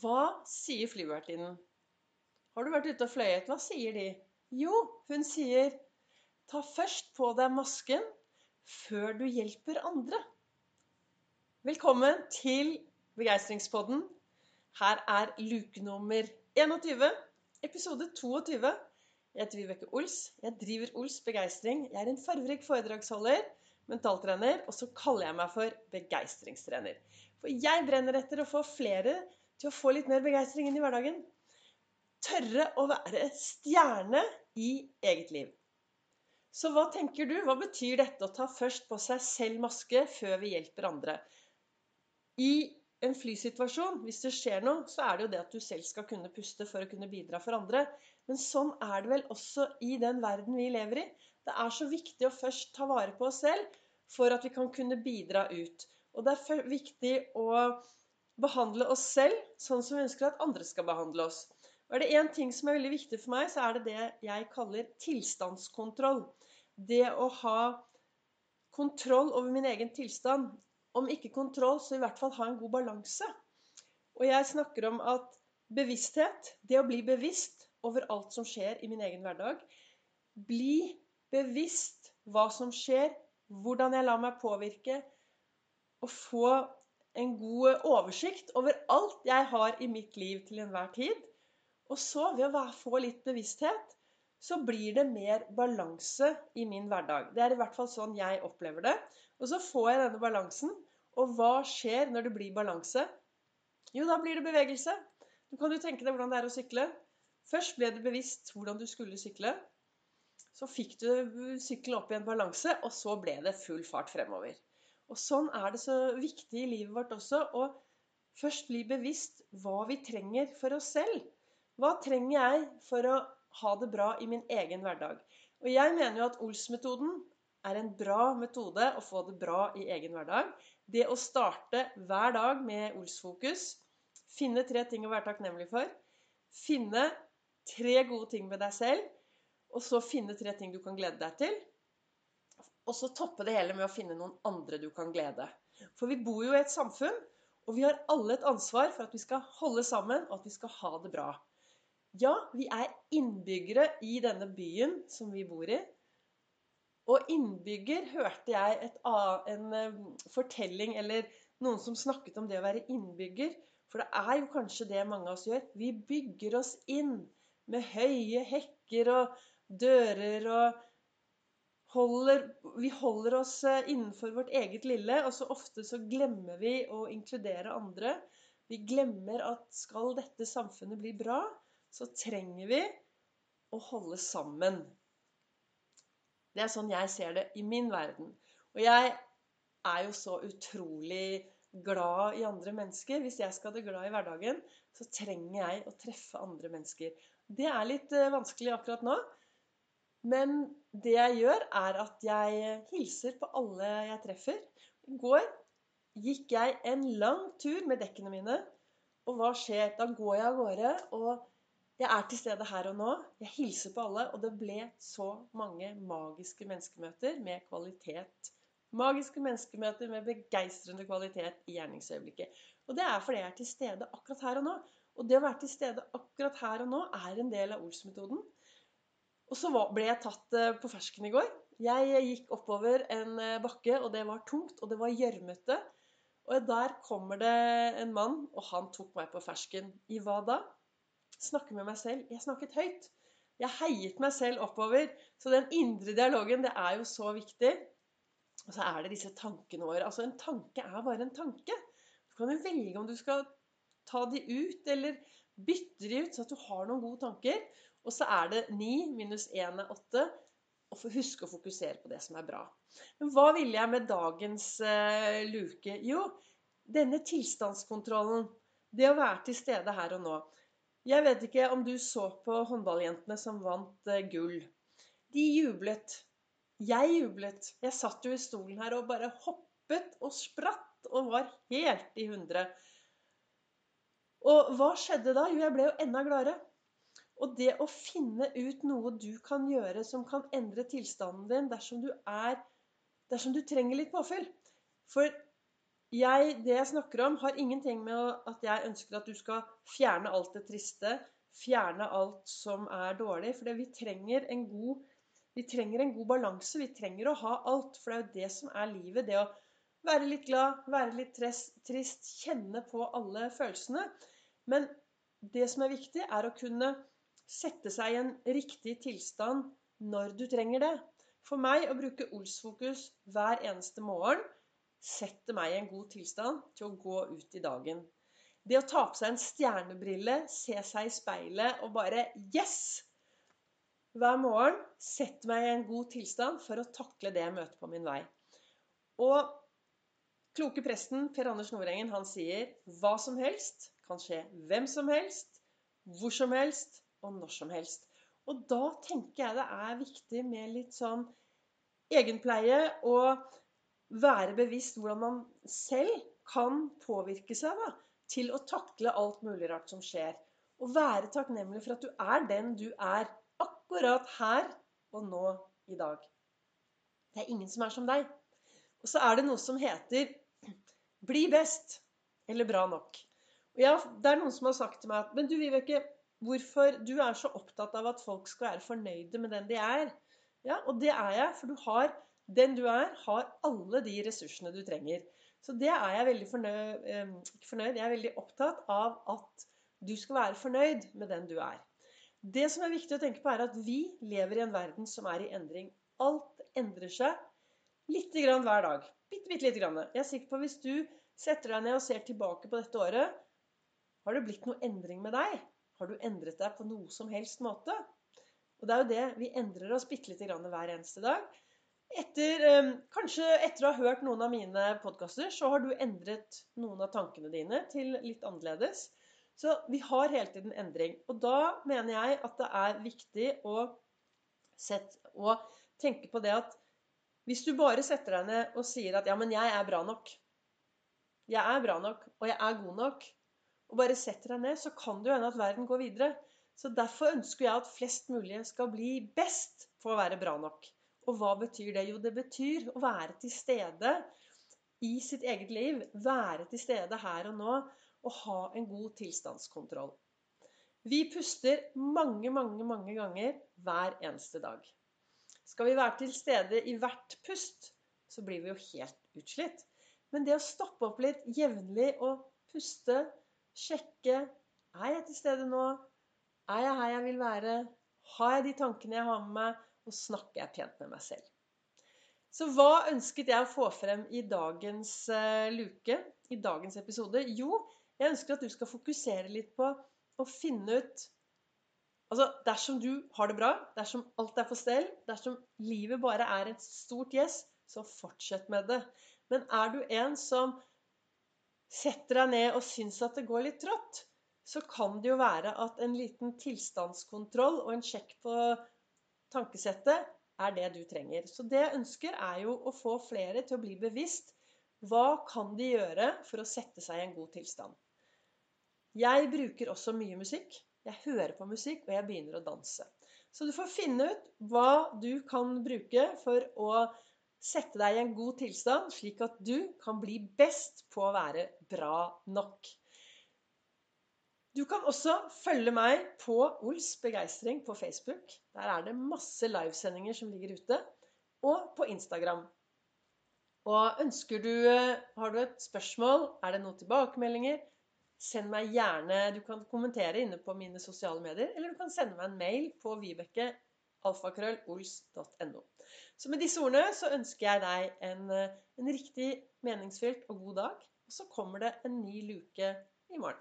Hva sier flyvertinnen? Har du vært ute og fløyet? Hva sier de? Jo, hun sier ta først på deg masken før du hjelper andre. Velkommen til Begeistringspodden. Her er luke nummer 21, episode 22. Jeg heter Vibeke Ols. Jeg driver Ols Begeistring. Jeg er en farverik foredragsholder mentaltrener, og så kaller jeg meg for begeistringstrener. For jeg brenner etter å få flere til å få litt mer begeistring inn i hverdagen. Tørre å være stjerne i eget liv. Så hva tenker du? Hva betyr dette å ta først på seg selv maske før vi hjelper andre? I en flysituasjon, hvis det skjer noe, så er det jo det at du selv skal kunne puste for å kunne bidra for andre. Men sånn er det vel også i den verden vi lever i. Det er så viktig å først ta vare på oss selv for at vi kan kunne bidra ut. Og det er viktig å behandle oss selv sånn som vi ønsker at andre skal behandle oss. Og er det én ting som er veldig viktig for meg, så er det det jeg kaller tilstandskontroll. Det å ha kontroll over min egen tilstand. Om ikke kontroll, så i hvert fall ha en god balanse. Og jeg snakker om at bevissthet, det å bli bevisst over alt som skjer i min egen hverdag Bli bevisst hva som skjer, hvordan jeg lar meg påvirke, og få en god oversikt over alt jeg har i mitt liv til enhver tid. Og så, ved å få litt bevissthet, så blir det mer balanse i min hverdag. Det er i hvert fall sånn jeg opplever det. Og så får jeg denne balansen. Og hva skjer når det blir balanse? Jo, da blir det bevegelse. Du kan jo tenke deg hvordan det er å sykle. Først ble det bevisst hvordan du skulle sykle. Så fikk du sykkelen opp i en balanse, og så ble det full fart fremover. Og sånn er det så viktig i livet vårt også å først bli bevisst hva vi trenger for oss selv. Hva trenger jeg for å ha det bra i min egen hverdag? Og jeg mener jo at Ols-metoden er en bra metode å få det bra i egen hverdag. Det å starte hver dag med Ols-fokus. Finne tre ting å være takknemlig for. Finne tre gode ting med deg selv og så finne tre ting du kan glede deg til. Og så toppe det hele med å finne noen andre du kan glede. For vi bor jo i et samfunn, og vi har alle et ansvar for at vi skal holde sammen, og at vi skal ha det bra. Ja, vi er innbyggere i denne byen som vi bor i. Og innbygger hørte jeg et, en eh, fortelling eller noen som snakket om det å være innbygger. For det er jo kanskje det mange av oss gjør. Vi bygger oss inn med høye hekker og dører og holder, Vi holder oss eh, innenfor vårt eget lille, og så ofte så glemmer vi å inkludere andre. Vi glemmer at skal dette samfunnet bli bra, så trenger vi å holde sammen. Det er sånn jeg ser det i min verden. Og jeg er jo så utrolig glad i andre mennesker. Hvis jeg skal det glad i hverdagen, så trenger jeg å treffe andre mennesker. Det er litt eh, vanskelig akkurat nå. Men det jeg gjør, er at jeg hilser på alle jeg treffer. I går gikk jeg en lang tur med dekkene mine. Og hva skjer? Da går jeg av gårde, og jeg er til stede her og nå. Jeg hilser på alle, og det ble så mange magiske menneskemøter med kvalitet. Magiske menneskemøter med begeistrende kvalitet i gjerningsøyeblikket. Og det er fordi jeg er til stede akkurat her og nå. Og det å være til stede akkurat her og nå er en del av Ols-metoden. Og så ble jeg tatt eh, på fersken i går. Jeg gikk oppover en eh, bakke, og det var tungt, og det var gjørmete. Og der kommer det en mann, og han tok meg på fersken. I hva da? Snakke med meg selv. Jeg snakket høyt. Jeg heiet meg selv oppover. Så den indre dialogen, det er jo så viktig. Og så er det disse tankene våre. Altså, en tanke er bare en tanke. Du kan jo velge om du skal ta de ut, eller bytte de ut, så at du har noen gode tanker. Og så er det 9 minus 1 er 8. Og husk å fokusere på det som er bra. Men hva ville jeg med dagens uh, luke? Jo, denne tilstandskontrollen. Det å være til stede her og nå. Jeg vet ikke om du så på håndballjentene som vant uh, gull. De jublet. Jeg jublet. Jeg satt jo i stolen her og bare hoppet og spratt og var helt i hundre. Og hva skjedde da? Jo, jeg ble jo enda gladere. Og det å finne ut noe du kan gjøre som kan endre tilstanden din dersom du er Dersom du trenger litt påfyll. For jeg, det jeg snakker om, har ingenting med at jeg ønsker at du skal fjerne alt det triste, fjerne alt som er dårlig. For vi trenger en god, balanse. Vi trenger å ha alt. For det er jo det som er livet. Det å være litt glad, være litt trist, kjenne på alle følelsene. Men det som er viktig, er å kunne sette seg i en riktig tilstand når du trenger det. For meg å bruke Ols-fokus hver eneste morgen setter meg i en god tilstand til å gå ut i dagen. Det å ta på seg en stjernebrille, se seg i speilet og bare Yes! Hver morgen setter meg i en god tilstand for å takle det jeg møter på min vei. Og kloke presten Per Anders Nordengen han sier hva som helst kan skje hvem som helst, hvor som helst og når som helst. Og da tenker jeg det er viktig med litt sånn egenpleie og være bevisst hvordan man selv kan påvirke seg da, til å takle alt mulig rart som skjer. Og være takknemlig for at du er den du er akkurat her og nå i dag. Det er ingen som er som deg. Og så er det noe som heter 'bli best' eller 'bra nok'. Og ja, det er noen som har sagt til meg at 'men du Vibeke, hvorfor du er så opptatt av at folk skal være fornøyde med den de er'? Ja, og det er jeg, for du har den du er, har alle de ressursene du trenger. Så det er jeg veldig fornøyd, ikke fornøyd, Jeg er veldig opptatt av at du skal være fornøyd med den du er. Det som er viktig å tenke på, er at vi lever i en verden som er i endring. Alt endrer seg lite grann hver dag. Bitte, bitte lite grann. Jeg er sikker på at hvis du setter deg ned og ser tilbake på dette året, har det blitt noe endring med deg? Har du endret deg på noe som helst måte? Og det er jo det. Vi endrer oss bitte lite grann hver eneste dag. Etter, ehm, kanskje etter å ha hørt noen av mine podkaster, så har du endret noen av tankene dine til litt annerledes. Så vi har hele tiden endring. Og da mener jeg at det er viktig å, sette, å tenke på det at hvis du bare setter deg ned og sier at 'ja, men jeg er bra nok', jeg er bra nok, og jeg er god nok, og bare setter deg ned, så kan det jo hende at verden går videre. Så derfor ønsker jeg at flest mulig skal bli best for å være bra nok. Og hva betyr det? Jo, det betyr å være til stede i sitt eget liv. Være til stede her og nå og ha en god tilstandskontroll. Vi puster mange, mange, mange ganger hver eneste dag. Skal vi være til stede i hvert pust, så blir vi jo helt utslitt. Men det å stoppe opp litt jevnlig og puste, sjekke Er jeg til stede nå? Er jeg her jeg vil være? Har jeg de tankene jeg har med meg? og snakker jeg pent med meg selv. Så hva ønsket jeg å få frem i dagens uh, luke, i dagens episode? Jo, jeg ønsker at du skal fokusere litt på å finne ut Altså, dersom du har det bra, dersom alt er på stell, dersom livet bare er et stort gjess, så fortsett med det. Men er du en som setter deg ned og syns at det går litt trått, så kan det jo være at en liten tilstandskontroll og en sjekk på tankesettet er det du trenger. Så det jeg ønsker, er jo å få flere til å bli bevisst. Hva kan de gjøre for å sette seg i en god tilstand? Jeg bruker også mye musikk. Jeg hører på musikk, og jeg begynner å danse. Så du får finne ut hva du kan bruke for å sette deg i en god tilstand, slik at du kan bli best på å være bra nok. Du kan også følge meg på Ols begeistring på Facebook. Der er det masse livesendinger som ligger ute. Og på Instagram. Og ønsker du Har du et spørsmål? Er det noen tilbakemeldinger? Send meg gjerne Du kan kommentere inne på mine sosiale medier, eller du kan sende meg en mail på vibeke alfakrøllols.no. Så med disse ordene så ønsker jeg deg en, en riktig meningsfylt og god dag. Og så kommer det en ny luke i morgen.